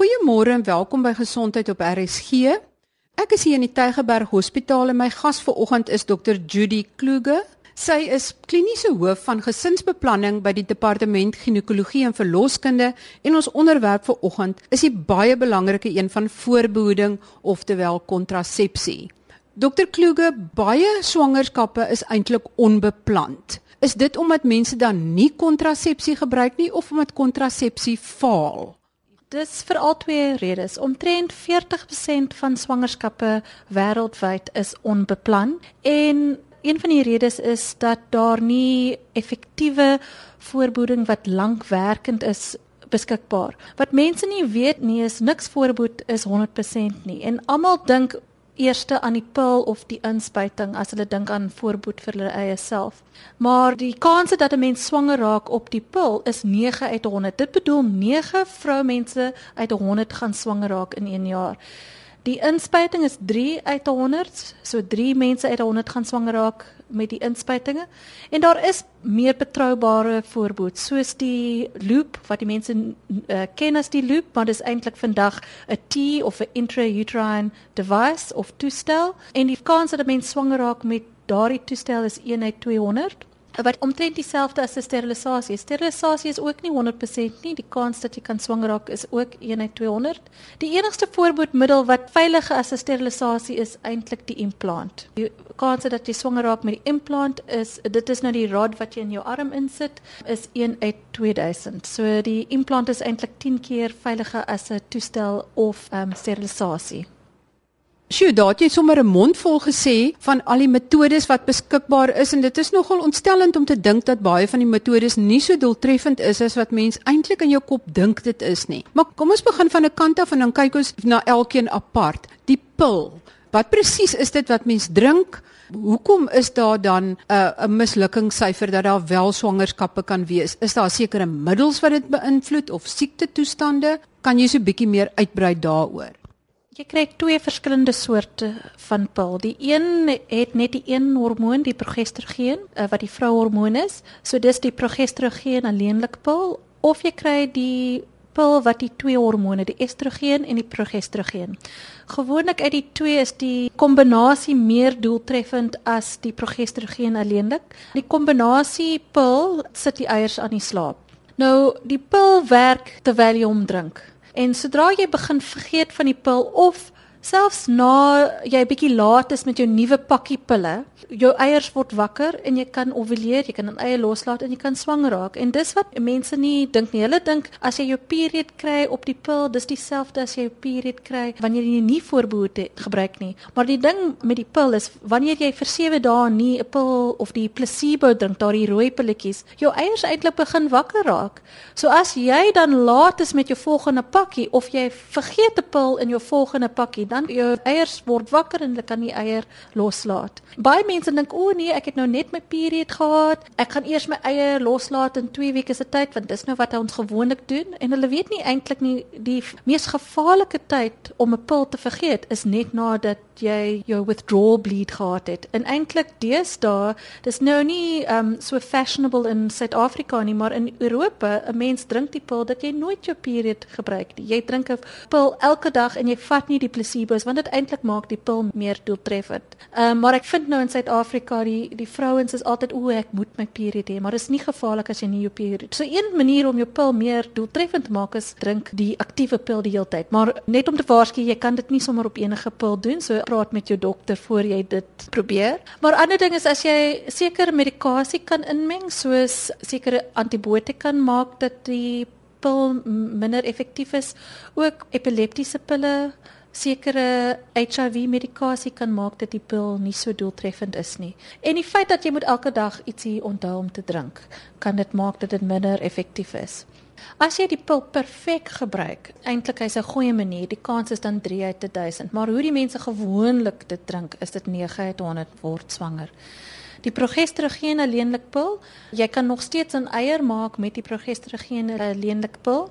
Goeiemôre en welkom by Gesondheid op RSG. Ek is hier in die Tygerberg Hospitaal en my gas vanoggend is Dr. Judy Kluge. Sy is kliniese hoof van gesinsbeplanning by die Departement Ginekologie en Verloskunde en ons onderwerp vir oggend is die baie belangrike een van voorbehoeding oftewel kontrasepsie. Dr. Kluge, baie swangerskappe is eintlik onbepland. Is dit omdat mense dan nie kontrasepsie gebruik nie of omdat kontrasepsie faal? Dis vir al twee redes. Omtrent 40% van swangerskappe wêreldwyd is onbeplan en een van die redes is dat daar nie effektiewe voorbehoeding wat lankwerkend is beskikbaar. Wat mense nie weet nie is niks voorbehoed is 100% nie. En almal dink eerste aan die pil of die inspuiting as hulle dink aan voorboed vir hulle eie self. Maar die kans dat 'n mens swanger raak op die pil is 9 uit 100. Dit bedoel 9 vroumense uit 100 gaan swanger raak in 1 jaar. Die inspuiting is 3 uit 100, so 3 mense uit 100 gaan swanger raak met die inspuitinge. En daar is meer betroubare voorbeelde soos die loop wat die mense uh, ken as die loop, maar dis eintlik vandag 'n T of 'n intrauterine device of toestel en die kans dat 'n mens swanger raak met daardie toestel is 1 uit 200 wat omtrent dieselfde as 'n sterilisasie. Sterilisasie is ook nie 100% nie. Die kans dat jy kan swanger raak is ook 1 uit 200. Die enigste voorbehoedmiddel wat veiliger as 'n sterilisasie is eintlik die implant. Die kans dat jy swanger raak met die implant is dit is nou die rod wat jy in jou arm insit is 1 uit 2000. So die implant is eintlik 10 keer veiliger as 'n toestel of um, sterilisasie. Sjoe, daar het jy sommer 'n mond vol gesê van al die metodes wat beskikbaar is en dit is nogal ontstellend om te dink dat baie van die metodes nie so doeltreffend is as wat mens eintlik in jou kop dink dit is nie. Maar kom ons begin van 'n kant af en dan kyk ons na elkeen apart. Die pil. Wat presies is dit wat mens drink? Hoekom is daar dan 'n uh, 'n mislukkingssyfer dat daar wel swangerskappe kan wees? Is daar sekere middels wat dit beïnvloed of siekte toestande? Kan jy so 'n bietjie meer uitbrei daaroor? Jy kry twee verskillende soorte van pil. Die een het net die een hormoon, die progesterogeen, eh, wat die vrouhormoon is. So dis die progesterogeen alleenlik pil of jy kry die pil wat die twee hormone, die estrogen en die progesterogeen. Gewoonlik uit die twee is die kombinasie meer doeltreffend as die progesterogeen alleenlik. Die kombinasie pil sit die eiers aan die slaap. Nou, die pil werk terwyl jy hom drink. En sodra jy begin vergeet van die pil of selfs na jy bietjie laat is met jou nuwe pakkie pille, jou eiers word wakker en jy kan ovuleer, jy kan 'n eie loslaat en jy kan swanger raak. En dis wat mense nie dink nie. Hulle dink as jy jou period kry op die pil, dis dieselfde as jy jou period kry wanneer jy nie voorbehoed gebruik nie. Maar die ding met die pil is wanneer jy vir 7 dae nie 'n pil of die placebo drink, daardie rooi pilletjies, jou eiers eintlik begin wakker raak. So as jy dan laat is met jou volgende pakkie of jy vergeet 'n pil in jou volgende pakkie, dan jou eiers word wakker en hulle kan die eier loslaat. Baie mense dink o nee, ek het nou net my period gehad. Ek gaan eers my eie loslaat in 2 weke se tyd want dis nou wat ons gewoonlik doen en hulle weet nie eintlik nie die mees gevaarlike tyd om 'n pil te vergeet is net nadat jy jou withdrawal bleed gehad het. En eintlik deesdae, dis nou nie um so fashionable in Suid-Afrika nie, maar in Europa, 'n mens drink die pil dat jy nooit jou period gebruik nie. Jy drink 'n pil elke dag en jy vat nie die placebo's want dit eintlik maak die pil meer doeltreffend. Um maar ek vind nou in Suid-Afrika die die vrouens is altyd o, ek moet my period hê, maar dit is nie gevaarlik as jy nie jou period. So een manier om jou pil meer doeltreffend te maak is drink die aktiewe pil die hele tyd. Maar net om te waarsku, jy kan dit nie sommer op enige pil doen. So praat met jou dokter voor jy dit probeer. Maar ander ding is as jy sekere medikasie kan inmeng soos sekere antibiotika maak dat die pil minder effektief is. Ook epileptiese pille sekere HIV medikasie kan maak dat die pil nie so doeltreffend is nie. En die feit dat jy moet elke dag ietsie onthou om te drink, kan dit maak dat dit minder effektief is. As jy die pil perfek gebruik, eintlik is 'n goeie manier. Die kans is dan 3 uit 1000, maar hoe die mense gewoonlik dit drink, is dit 9 uit 100 word swanger. Die progesterogeen alleenlik pil, jy kan nog steeds 'n eier maak met die progesterogeen alleenlik pil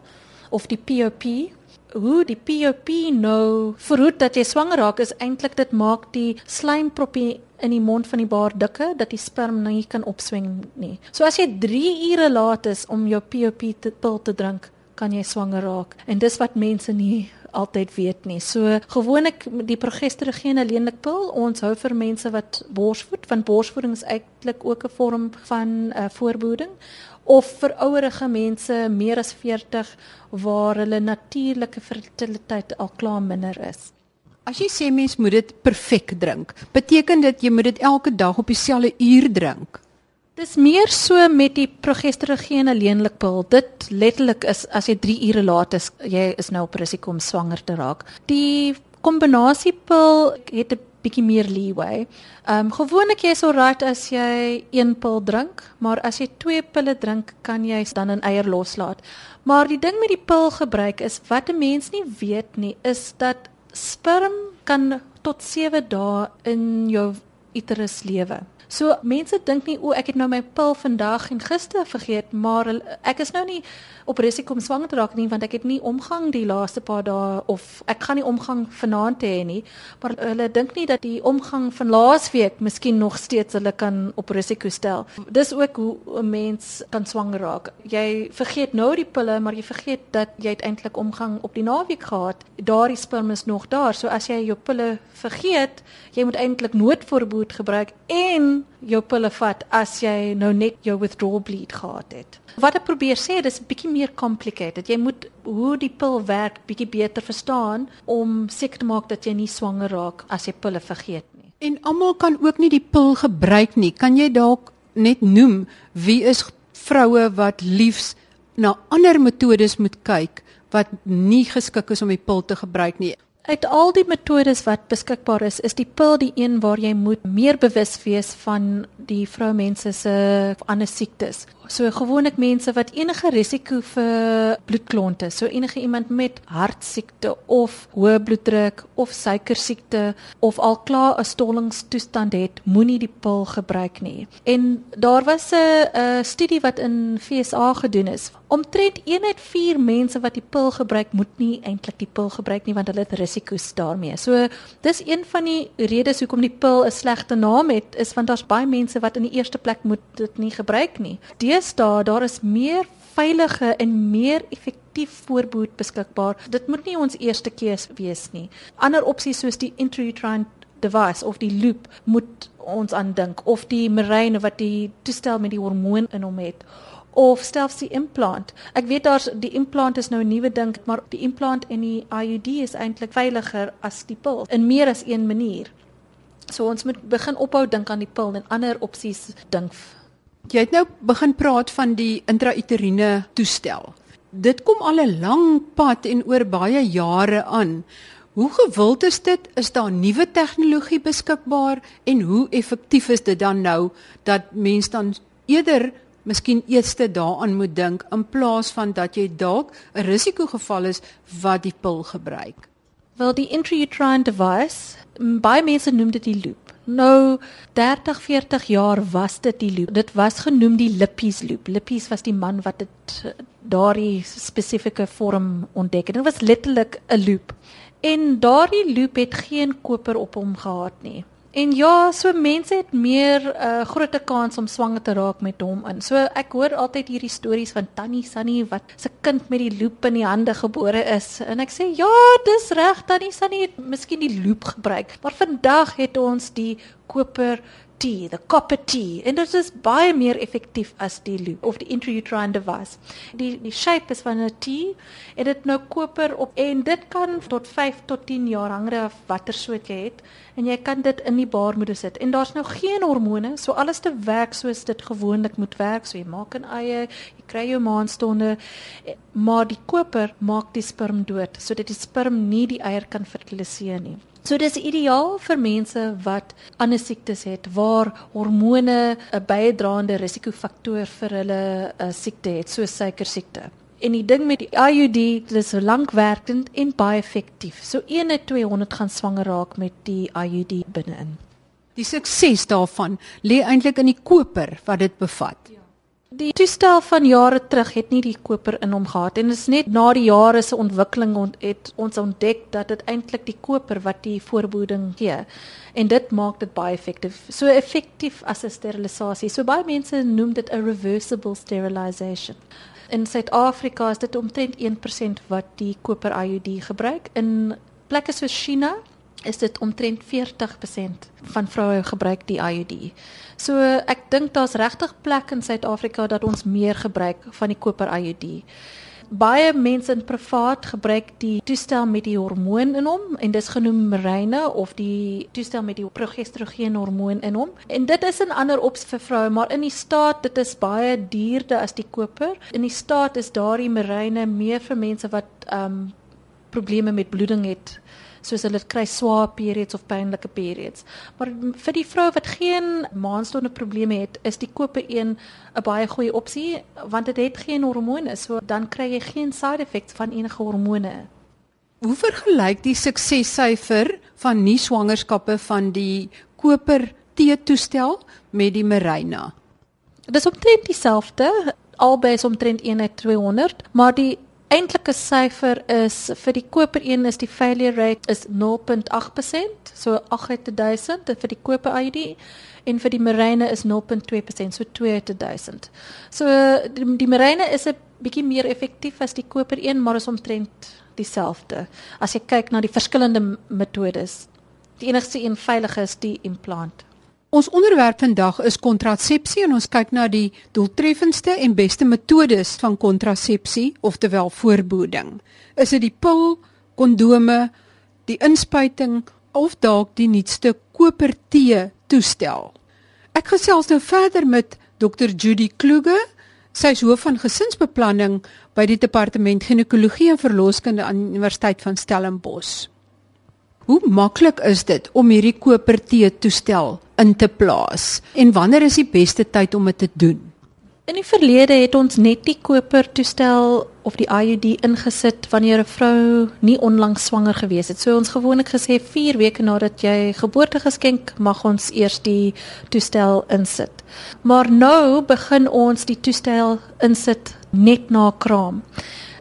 of die POP. Hoe die POP nou verhoed dat jy swanger raak is eintlik dit maak die slijmproppie in die mond van die baar dikker dat die sperm nou nie kan opswing nie. So as jy 3 ure laat is om jou POP te pil te drink, kan jy swanger raak. En dis wat mense nie altyd weet nie. So gewoonlik die progesterogene alleenlikpil, ons hou vir mense wat borsvoed, want borsvoeding is eintlik ook 'n vorm van uh, voorbehoeding of vir ouerige mense meer as 40 waar hulle natuurlike fertiliteit al klaar minder is. As jy sê mens moet dit perfek drink, beteken dit jy moet dit elke dag op dieselfde uur drink? Dis meer so met die progesterogene alleenlikpil. Dit letterlik is as jy 3 ure laat is, jy is nou op risiko om swanger te raak. Die kombinasiepil het 'n bietjie meer leeway. Ehm um, gewoonlik jy is alright as jy een pil drink, maar as jy twee pille drink, kan jy dan 'n eier loslaat. Maar die ding met die pil gebruik is wat 'n mens nie weet nie, is dat sperm kan tot 7 dae in jou uterus lewe. So mense dink nie o, ek het nou my pil vandag en gister vergeet, maar ek is nou nie op risiko om swanger te raak nie want ek het nie omgang die laaste paar dae of ek gaan nie omgang vanaand hê nie. Maar hulle dink nie dat die omgang van laasweek miskien nog steeds hulle kan op risiko stel. Dis ook hoe 'n mens kan swanger raak. Jy vergeet nou die pille, maar jy vergeet dat jy eintlik omgang op die naweek gehad. Daardie sperm is nog daar. So as jy jou pille vergeet, jy moet eintlik noodvoorbehoed gebruik en jou pille vat as jy nou net jou withdrawal bleed gehad het. Wat ek probeer sê, dis 'n bietjie meer complicated. Jy moet hoe die pil werk bietjie beter verstaan om seker te maak dat jy nie swanger raak as jy pille vergeet nie. En almal kan ook nie die pil gebruik nie. Kan jy dalk net noem wie is vroue wat liefs na ander metodes moet kyk wat nie geskik is om die pil te gebruik nie? Uit al die metodes wat beskikbaar is, is die pil die een waar jy moet meer bewus wees van die vroumense se ander siektes. So gewoonlik mense wat enige risiko vir bloedklonte, so enige iemand met hartsiekte of hoë bloeddruk of suikersiekte of al klaar 'n stollingstoestand het, moenie die pil gebruik nie. En daar was 'n studie wat in FSA gedoen is. Omtrent 1 uit 4 mense wat die pil gebruik, moet nie eintlik die pil gebruik nie want hulle het risiko's daarmee. So dis een van die redes hoekom die pil 'n slegte naam het, is want daar's baie mense wat in die eerste plek moet dit nie gebruik nie. Die deesdae daar is meer veilige en meer effektief voorbehoed beskikbaar. Dit moet nie ons eerste keuse wees nie. Ander opsies soos die intrauterine device of die loop moet ons aandink of die marine wat die toestel met die hormoon in hom het of selfs die implant. Ek weet daar's die implant is nou 'n nuwe ding, maar die implant en die IUD is eintlik veiliger as die pil in meer as een manier. So ons moet begin ophou dink aan die pil en ander opsies dink Jy het nou begin praat van die intrauteriene toestel. Dit kom al 'n lang pad en oor baie jare aan. Hoe gewild is dit? Is daar nuwe tegnologie beskikbaar en hoe effektief is dit dan nou dat mens dan eerder miskien eers daaraan moet dink in plaas van dat jy dalk 'n risikogeval is wat die pil gebruik? Wel die intrauterine device, baie mense noem dit die loop. Nou 30 40 jaar was dit die loop. Dit was genoem die Lippies loop. Lippies was die man wat dit daardie spesifieke vorm ontdek het. Dit was letterlik 'n loop. En daardie loop het geen koper op hom gehad nie. En ja, so mense het meer 'n uh, groot kans om swanger te raak met hom in. So ek hoor altyd hierdie stories van Tannie Sunny wat se kind met die loop in die hande gebore is. En ek sê ja, dis reg, Tannie Sunny het miskien die loop gebruik, maar vandag het ons die koper tea, the copper tea. En dit is baie meer effektief as die loop of die intrauterine device. Die die shape is van 'n tea en dit nou koper op en dit kan tot 5 tot 10 jaar hang af watter soort jy het en jy kan dit in die baarmoeder sit. En daar's nou geen hormone, so alles te werk soos dit gewoonlik moet werk. So jy maak 'n eie, jy kry jou maanstonde, maar die koper maak die sperm dood sodat die sperm nie die eier kan fertiliseer nie. So dis ideaal vir mense wat ander siektes het waar hormone 'n bydraende risikofaktor vir hulle uh, siekte het, soos suikersiekte. En die ding met die IUD, dit is lankwerkend en baie effektief. So 1 uit 200 gaan swanger raak met die IUD binne-in. Die sukses daarvan lê eintlik in die koper wat dit bevat. Ja. Die toestel van jare terug het nie die koper in hom gehad en dit is net na die jare se ontwikkeling ont het ons ontdek dat dit eintlik die koper wat die voorbehoeding gee en dit maak dit baie effektief. So effektief as 'n sterilisasie. So baie mense noem dit 'n reversible sterilization. In Suid-Afrika is dit omtrent 1% wat die koper IUD gebruik. In plekke soos China is dit omtrent 40% van vroue gebruik die IUD. So ek dink daar's regtig plek in Suid-Afrika dat ons meer gebruik van die koper IUD. Baie mense in privaat gebruik die toestel met die hormoon in hom en dis genoem Mirena of die toestel met die progesterogeen hormoon in hom. En dit is 'n ander opsie vir vroue, maar in die staat dit is baie duurder as die koper. In die staat is daardie Mirena meer vir mense wat ehm um, probleme met bloeding het soos hulle kry swaar periods of pynlike periods. Maar vir die vrou wat geen maandstone probleme het, is die kope een 'n baie goeie opsie want dit het geen hormone, so dan kry jy geen side effects van enige hormone. Hoe vergelyk die suksessyfer van nie swangerskappe van die koper T-toestel met die Mirena? Dit is omtrent dieselfde, albei is omtrent 1 uit 200, maar die eintlike syfer is vir die koper een is die failure rate is 0.8%, so 8 uit 1000 vir die koper ID en vir die marine is 0.2%, so 2 uit 1000. So die, die marine is 'n bietjie meer effektief as die koper een, maar is omtrent dieselfde. As jy kyk na die verskillende metodes, die enigste een veilig is die implant. Ons onderwerp vandag is kontrasepsie en ons kyk na die doeltreffendste en beste metodes van kontrasepsie, oftewel voorbehoeding. Is dit die pil, kondome, die inspuiting of dalk die nuutste koper T toestel? Ek gesels nou verder met Dr Judy Kluge. Sy is hoof van gesinsbeplanning by die departement ginekologie en verloskunde aan Universiteit van Stellenbosch. Hoe maklik is dit om hierdie koper T toestel in te plaas en wanneer is die beste tyd om dit te doen? In die verlede het ons net die koper toestel of die IUD ingesit wanneer 'n vrou nie onlangs swanger gewees het. So ons gewoonlik gesê 4 weke nadat jy geboorte geskenk mag ons eers die toestel insit. Maar nou begin ons die toestel insit net na kraam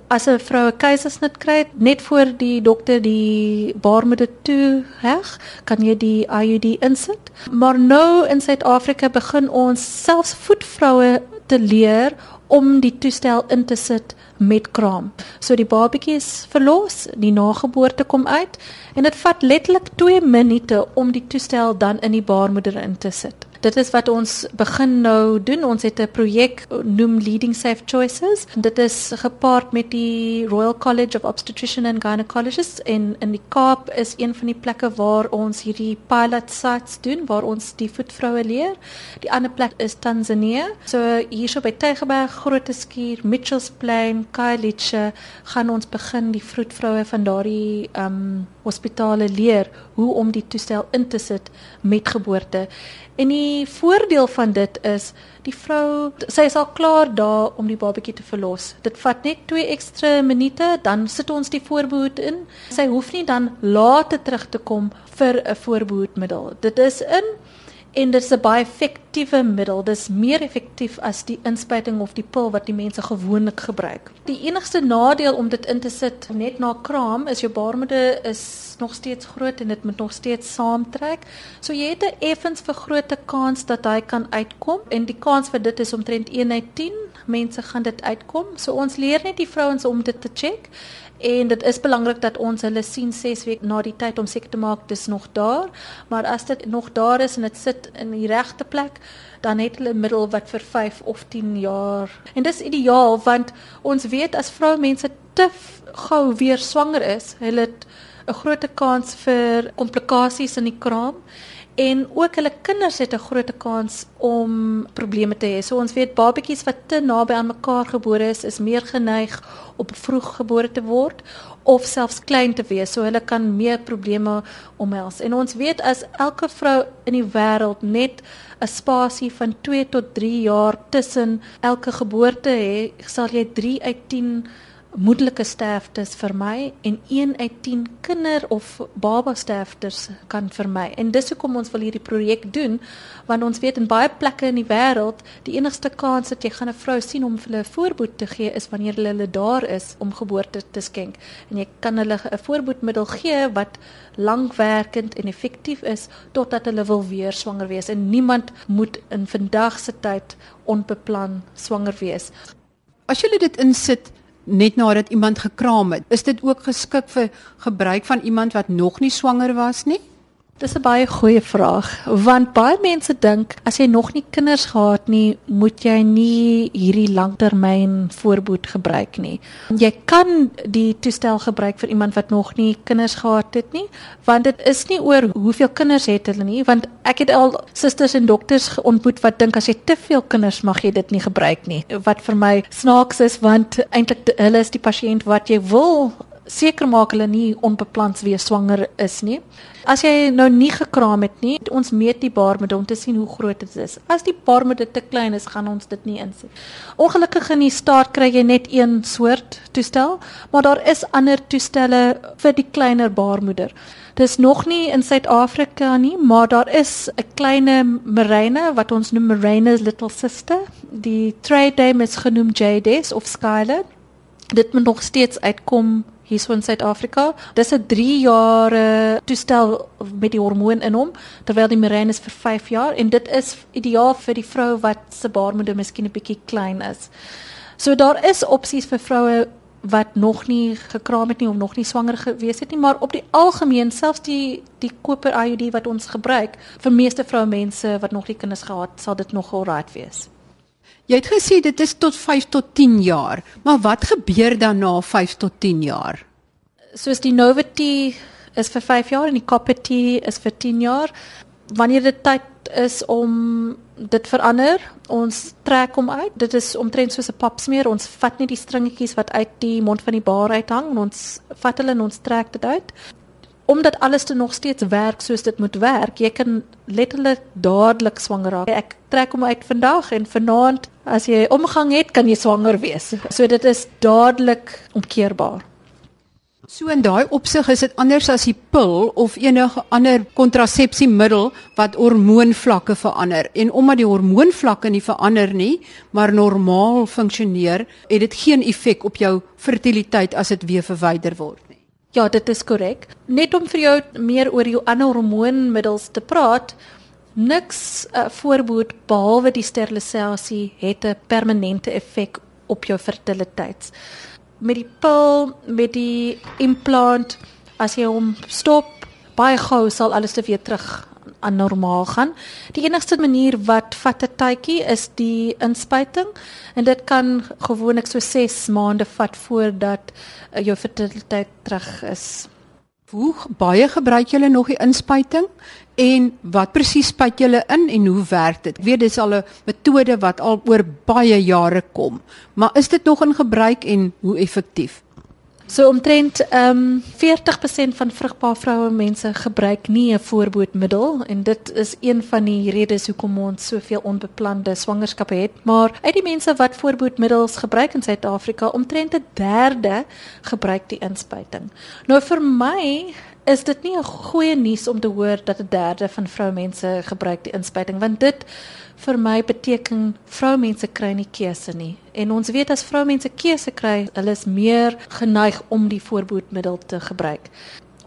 as 'n vrou 'n keisersnit kry net voor die dokter die baarmoeder toe heg, kan jy die IUD insit. Maar nou in Suid-Afrika begin ons selfs voetvroue te leer om die toestel in te sit met kraam. So die babatjie is verlos, die nageboorte kom uit en dit vat letterlik 2 minute om die toestel dan in die baarmoeder in te sit. Dit is wat ons begin nou doen. Ons het 'n projek noem Leading Safe Choices. Dit is gepaard met die Royal College of Obstetrician and Gynecologists en in die Kaap is een van die plekke waar ons hierdie pilot sites doen waar ons die voetvroue leer. Die ander plek is Tanzanië. So hierso by Tygerberg, Groteskuur, Mitchells Plain, Khayelitsha gaan ons begin die vroedvroue van daardie ehm um, hospitale leer hoe om die toestel in te sit met geboorte. En die voordeel van dit is die vrou sy is al klaar daar om die babatjie te verlos. Dit vat net 2 ekstra minute dan sit ons die voorbehoed in. Sy hoef nie dan later terug te kom vir 'n voorbehoedmiddel. Dit is in en dit is 'n baie effektiewe middel. Dit is meer effektief as die inspuiting of die pil wat die mense gewoonlik gebruik. Die enigste nadeel om dit in te sit net na kraam is jou baarmoeder is nog steeds groot en dit moet nog steeds saamtrek. So jy het 'n effens vergrote kans dat hy kan uitkom en die kans vir dit is omtrent 1 uit 10 mense gaan dit uitkom. So ons leer net die vrouens om dit te check En dit is belangrik dat ons hulle sien 6 weke na die tyd om seker te maak dis nog daar. Maar as dit nog daar is en dit sit in die regte plek, dan het hulle 'n middel wat vir 5 of 10 jaar. En dis ideaal want ons weet as vroumense te gou weer swanger is, hulle het 'n groot kans vir komplikasies in die kraam en ook hulle kinders het 'n groot kans om probleme te hê. So ons weet babatjies wat te naby aan mekaar gebore is, is meer geneig op vroeg gebore te word of selfs klein te wees. So hulle kan meer probleme omhels. En ons weet as elke vrou in die wêreld net 'n spasie van 2 tot 3 jaar tussen elke geboorte het, sal jy 3 uit 10 moedelike sterftes vermy en 1 uit 10 kinder of baba sterftes kan vermy. En dis hoekom ons wil hierdie projek doen want ons weet in baie plekke in die wêreld die enigste kans dat jy gaan 'n vrou sien om hulle 'n voorboed te gee is wanneer hulle, hulle daar is om geboorte te skenk. En jy kan hulle 'n voorboedmiddel gee wat lankwerkend en effektief is totdat hulle wil weer swanger wees en niemand moet in vandag se tyd onbeplan swanger wees. As jy dit insit net nadat iemand gekraam het, is dit ook geskik vir gebruik van iemand wat nog nie swanger was nie? Dis 'n baie goeie vraag want baie mense dink as jy nog nie kinders gehad nie, moet jy nie hierdie langtermyn voorboed gebruik nie. Jy kan die toestel gebruik vir iemand wat nog nie kinders gehad het nie, want dit is nie oor hoeveel kinders het hulle nie, want ek het al susters en dokters ontmoet wat dink as jy te veel kinders mag jy dit nie gebruik nie. Wat vir my snaaks is want eintlik hulle is die pasiënt wat jy wil seker maak hulle nie onbeplans weer swanger is nie. As jy nou nie gekraam het nie, ons meet die baarmoeder om te sien hoe groot dit is. As die baarmoeder te klein is, gaan ons dit nie insit. Ongelukkig in die staat kry jy net een soort toestel, maar daar is ander toestelle vir die kleiner baarmoeder. Dis nog nie in Suid-Afrika nie, maar daar is 'n klein Marine wat ons noem Marine's little sister. Die trade name is genoem Jades of Skyler. Dit moet nog steeds uitkom hier so in Suid-Afrika. Dis 'n 3 jaar toestel met die hormoon in hom terwyl die Mirena is vir 5 jaar en dit is ideaal vir die vrou wat se baarmoeder miskien 'n bietjie klein is. So daar is opsies vir vroue wat nog nie gekraam het nie of nog nie swanger gewees het nie, maar op die algemeen selfs die die koper IUD wat ons gebruik vir meeste vroumense wat nog nie kinders gehad sal dit nog alright wees. Jy het gesê dit is tot 5 tot 10 jaar, maar wat gebeur dan na 5 tot 10 jaar? Soos die Novity is vir 5 jaar en die Copity is vir 10 jaar. Wanneer dit tyd is om dit verander, ons trek hom uit. Dit is omtrent soos 'n papsmeer. Ons vat net die stringetjies wat uit die mond van die baar uithang en ons vat hulle en ons trek dit uit omdat alles te nog steeds werk soos dit moet werk, jy kan letterlik dadelik swanger raak. Ek trek hom uit vandag en vanaand as jy omgang het, kan jy swanger wees. So dit is dadelik omkeerbaar. So in daai opsig is dit anders as die pil of enige ander kontrasepsiemiddel wat hormoonvlakke verander. En omdat die hormoonvlakke nie verander nie, maar normaal funksioneer, het dit geen effek op jou fertiliteit as dit weer verwyder word. Ja, dit is korrek. Net om vir jou meer oor jou ander hormoonmiddels te praat, niks uh, voorbehoed behalwe die sterilisasie het 'n permanente effek op jou fertiliteit. Met die pil, met die implant, as jy hom stop, baie gou sal alles weer terug aan normaal gaan. Die enigste manier wat vat 'n tydjie is die inspuiting en dit kan gewoonlik so 6 maande vat voordat uh, jou fertiliteit terug is. Hoe baie gebruik julle nog die inspuiting en wat presies spuit julle in en hoe werk dit? Ek weet dis al 'n metode wat al oor baie jare kom, maar is dit nog in gebruik en hoe effektief? So omtrent ehm um, 40% van vrugbare vroue mense gebruik nie 'n voorboedmiddel en dit is een van die redes hoekom ons soveel onbeplande swangerskappe het. Maar uit die mense wat voorboedmiddels gebruik in Suid-Afrika, omtrent 'n derde gebruik die inspuiting. Nou vir my is dit nie 'n goeie nuus om te hoor dat 'n derde van vroumense gebruik die inspuiting want dit vir my beteken vroumense kry nie keuse nie. En ons weet as vroumense keuse kry, hulle is meer geneig om die voorboedmiddel te gebruik.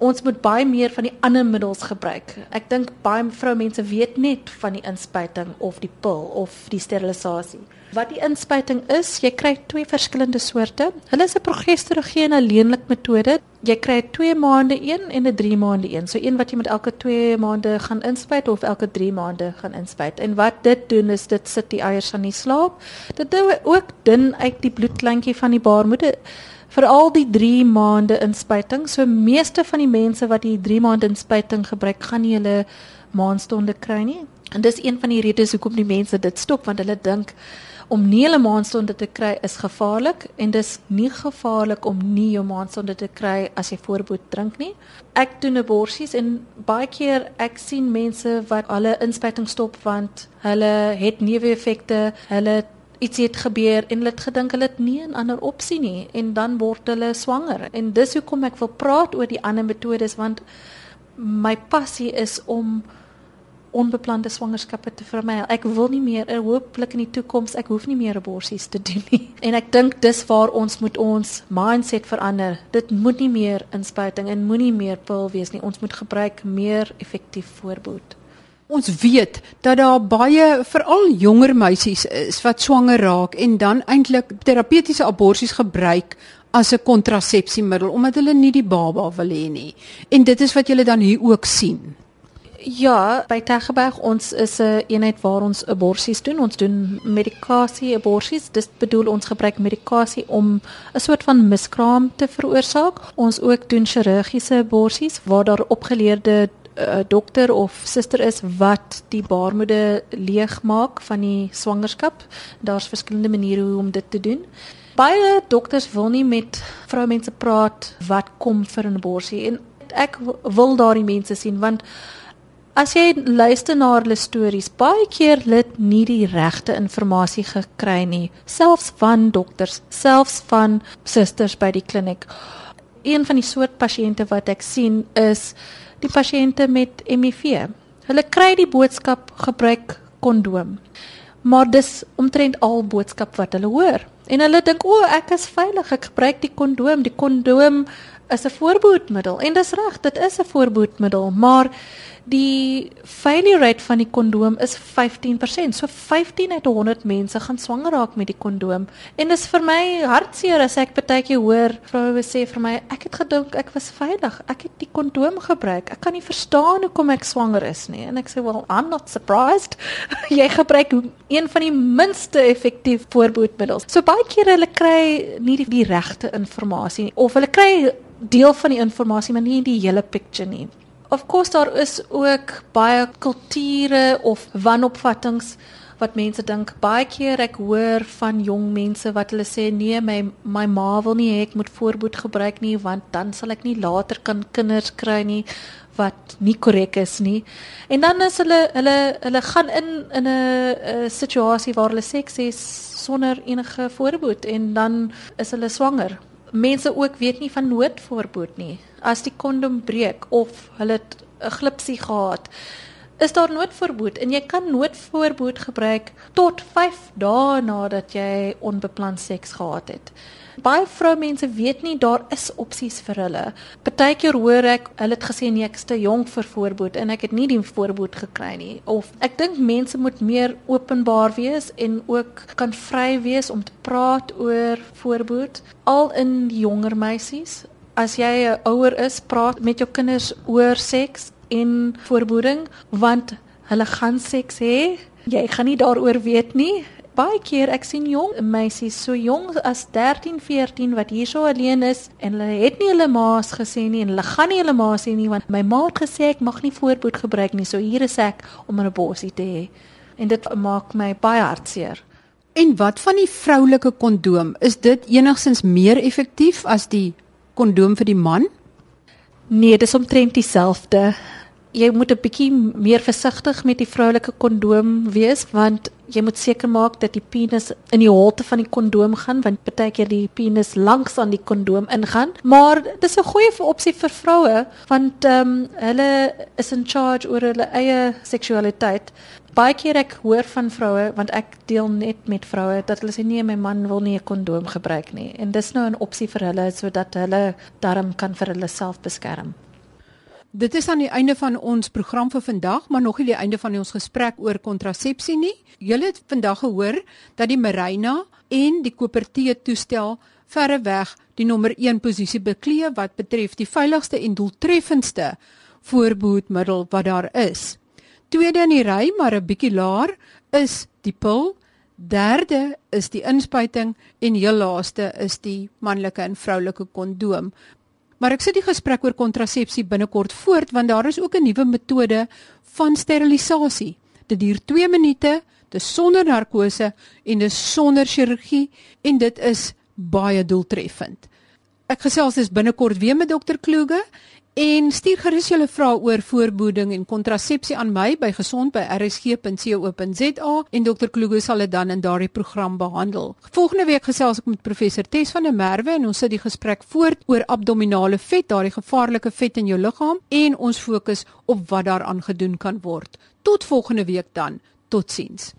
Ons moet baie meer van die ander middels gebruik. Ek dink baie vroumense weet net van die inspuiting of die pil of die sterilisasie. Wat die inspuiting is, jy kry twee verskillende soorte. Hulle is 'n progesterogeen alleenlik metode. Jy kry 2 maande een en 'n 3 maande een. So een wat jy met elke 2 maande gaan inspuit of elke 3 maande gaan inspuit. En wat dit doen is dit sit die eiers aan die slaap. Dit hou ook dun uit die bloedkleintjie van die baarmoeder vir al die 3 maande inspuiting. So meeste van die mense wat die 3 maande inspuiting gebruik, gaan nie hulle maandstonde kry nie. En dis een van die redes hoekom die mense dit stop want hulle dink om nie 'n maanstonde te kry is gevaarlik en dis nie gevaarlik om nie jou maanstonde te kry as jy voorboed drink nie. Ek doen aborsies en baie keer ek sien mense wat hulle inspuiting stop want hulle het neeweffekte, hulle iets het gebeur en hulle het gedink hulle het nie 'n ander opsie nie en dan word hulle swanger. En dis hoekom ek wil praat oor die ander metodes want my passie is om onbeplande swangerskappe te vermy. Ek wil nie meer 'n hooplik in die toekoms, ek hoef nie meer aborsies te doen nie. En ek dink dis waar ons moet ons mindset verander. Dit moet nie meer inspuiting en moenie meer pil wees nie. Ons moet gebruik meer effektief voorbehoed. Ons weet dat daar baie veral jonger meisies is wat swanger raak en dan eintlik terapeutiese aborsies gebruik as 'n kontrasepsiemiddel omdat hulle nie die baba wil hê nie. En dit is wat julle dan hier ook sien. Ja, by Tageberg ons is 'n een eenheid waar ons aborsies doen. Ons doen medikasie aborsies. Dit bedoel ons gebruik medikasie om 'n soort van miskraam te veroorsaak. Ons ook doen chirurgiese aborsies waar daar opgeleerde uh, dokter of suster is wat die baarmoeder leegmaak van die swangerskap. Daar's verskillende maniere hoe om dit te doen. Baie dokters wil nie met vroumense praat wat kom vir 'n aborsie en ek wil daardie mense sien want As jy luister na hulle stories, baie keer het nie die regte inligting gekry nie, selfs van dokters, selfs van susters by die kliniek. Een van die soort pasiënte wat ek sien is die pasiënte met HIV. Hulle kry die boodskap gebruik kondoom. Maar dis omtrent al boodskap wat hulle hoor. En hulle dink o, ek is veilig, ek gebruik die kondoom. Die kondoom is 'n voorbehoedmiddel en dis reg, dit is 'n voorbehoedmiddel, maar die failure rate van die kondoom is 15%. So 15 uit 100 mense gaan swanger raak met die kondoom. En dit is vir my hartseer as ek baie keer hoor vroue sê vir my ek het gedink ek was veilig. Ek het die kondoom gebruik. Ek kan nie verstaan hoekom ek swanger is nie. En ek sê well, I'm not surprised. Jy gebruik een van die minste effektief voorbehoedmiddels. So baie keer hulle kry nie die, die regte inligting of hulle kry deel van die inligting maar nie die hele picture nie. Of course daar is ook baie kulture of wanopvattinge wat mense dink baie keer ek hoor van jong mense wat hulle sê nee my my ma wil nie hê ek moet voorboed gebruik nie want dan sal ek nie later kan kinders kry nie wat nie korrek is nie. En dan is hulle hulle hulle gaan in in 'n situasie waar hulle seks het sonder enige voorboed en dan is hulle swanger mense ook weet nie van noodvoorboed nie. As die kondom breek of hulle 'n glipsie gehad, is daar noodvoorboed en jy kan noodvoorboed gebruik tot 5 dae nadat jy onbeplan seks gehad het baie vroumense weet nie daar is opsies vir hulle. Partykeer hoor ek hulle het gesê nee, ek is te jonk vir voorboed en ek het nie die voorboed gekry nie. Of ek dink mense moet meer openbaar wees en ook kan vry wees om te praat oor voorboed al in jonger meisies. As jy ouer is, praat met jou kinders oor seks en voorboeding want hulle gaan seks hê. Jy gaan nie daaroor weet nie baie keer ek sien jong meisies so jong as 13, 14 wat hier so alleen is en hulle het nie hulle ma's gesê nie en hulle gaan nie hulle ma's sien nie want my ma het gesê ek mag nie voorboed gebruik nie. So hier is ek om 'n borsie te hê. En dit maak my baie hartseer. En wat van die vroulike kondoom? Is dit enigstens meer effektief as die kondoom vir die man? Nee, dit is omtrent dieselfde jy moet 'n bietjie meer versigtig met die vroulike kondoom wees want jy moet seker maak dat die penis in die holte van die kondoom gaan want baie keer die penis langs aan die kondoom ingaan. Maar dis 'n goeie opsie vir vroue want ehm um, hulle is in charge oor hulle eie seksualiteit. Baie keer ek hoor van vroue want ek deel net met vroue dat hulle sê nee my man wil nie 'n kondoom gebruik nie. En dis nou 'n opsie vir hulle sodat hulle darm kan vir hulle self beskerm Dit is aan die einde van ons program vir vandag, maar nog nie die einde van ons gesprek oor kontrasepsie nie. Julle het vandag gehoor dat die Marina en die Kopertee toestel verreweg die nommer 1 posisie bekleë wat betref die veiligste en doeltreffendste voorbehoedmiddel wat daar is. Tweede in die ry, maar 'n bietjie laer, is die pil. Derde is die inspuiting en heel laaste is die manlike en vroulike kondoom. Maar ek sit die gesprek oor kontrasepsie binnekort voort want daar is ook 'n nuwe metode van sterilisasie. Dit duur 2 minute, dit is sonder narkose en dit is sonder chirurgie en dit is baie doeltreffend. Ek gesels dis binnekort weer met dokter Kloege En stuur gerus julle vrae oor voorboeding en kontrasepsie aan my by gesond@rsg.co.za en dokter Kluge sal dit dan in daardie program behandel. Volgende week gesels ek met professor Tes van der Merwe en ons sit die gesprek voort oor abdominale vet, daardie gevaarlike vet in jou liggaam en ons fokus op wat daaraan gedoen kan word. Tot volgende week dan. Totsiens.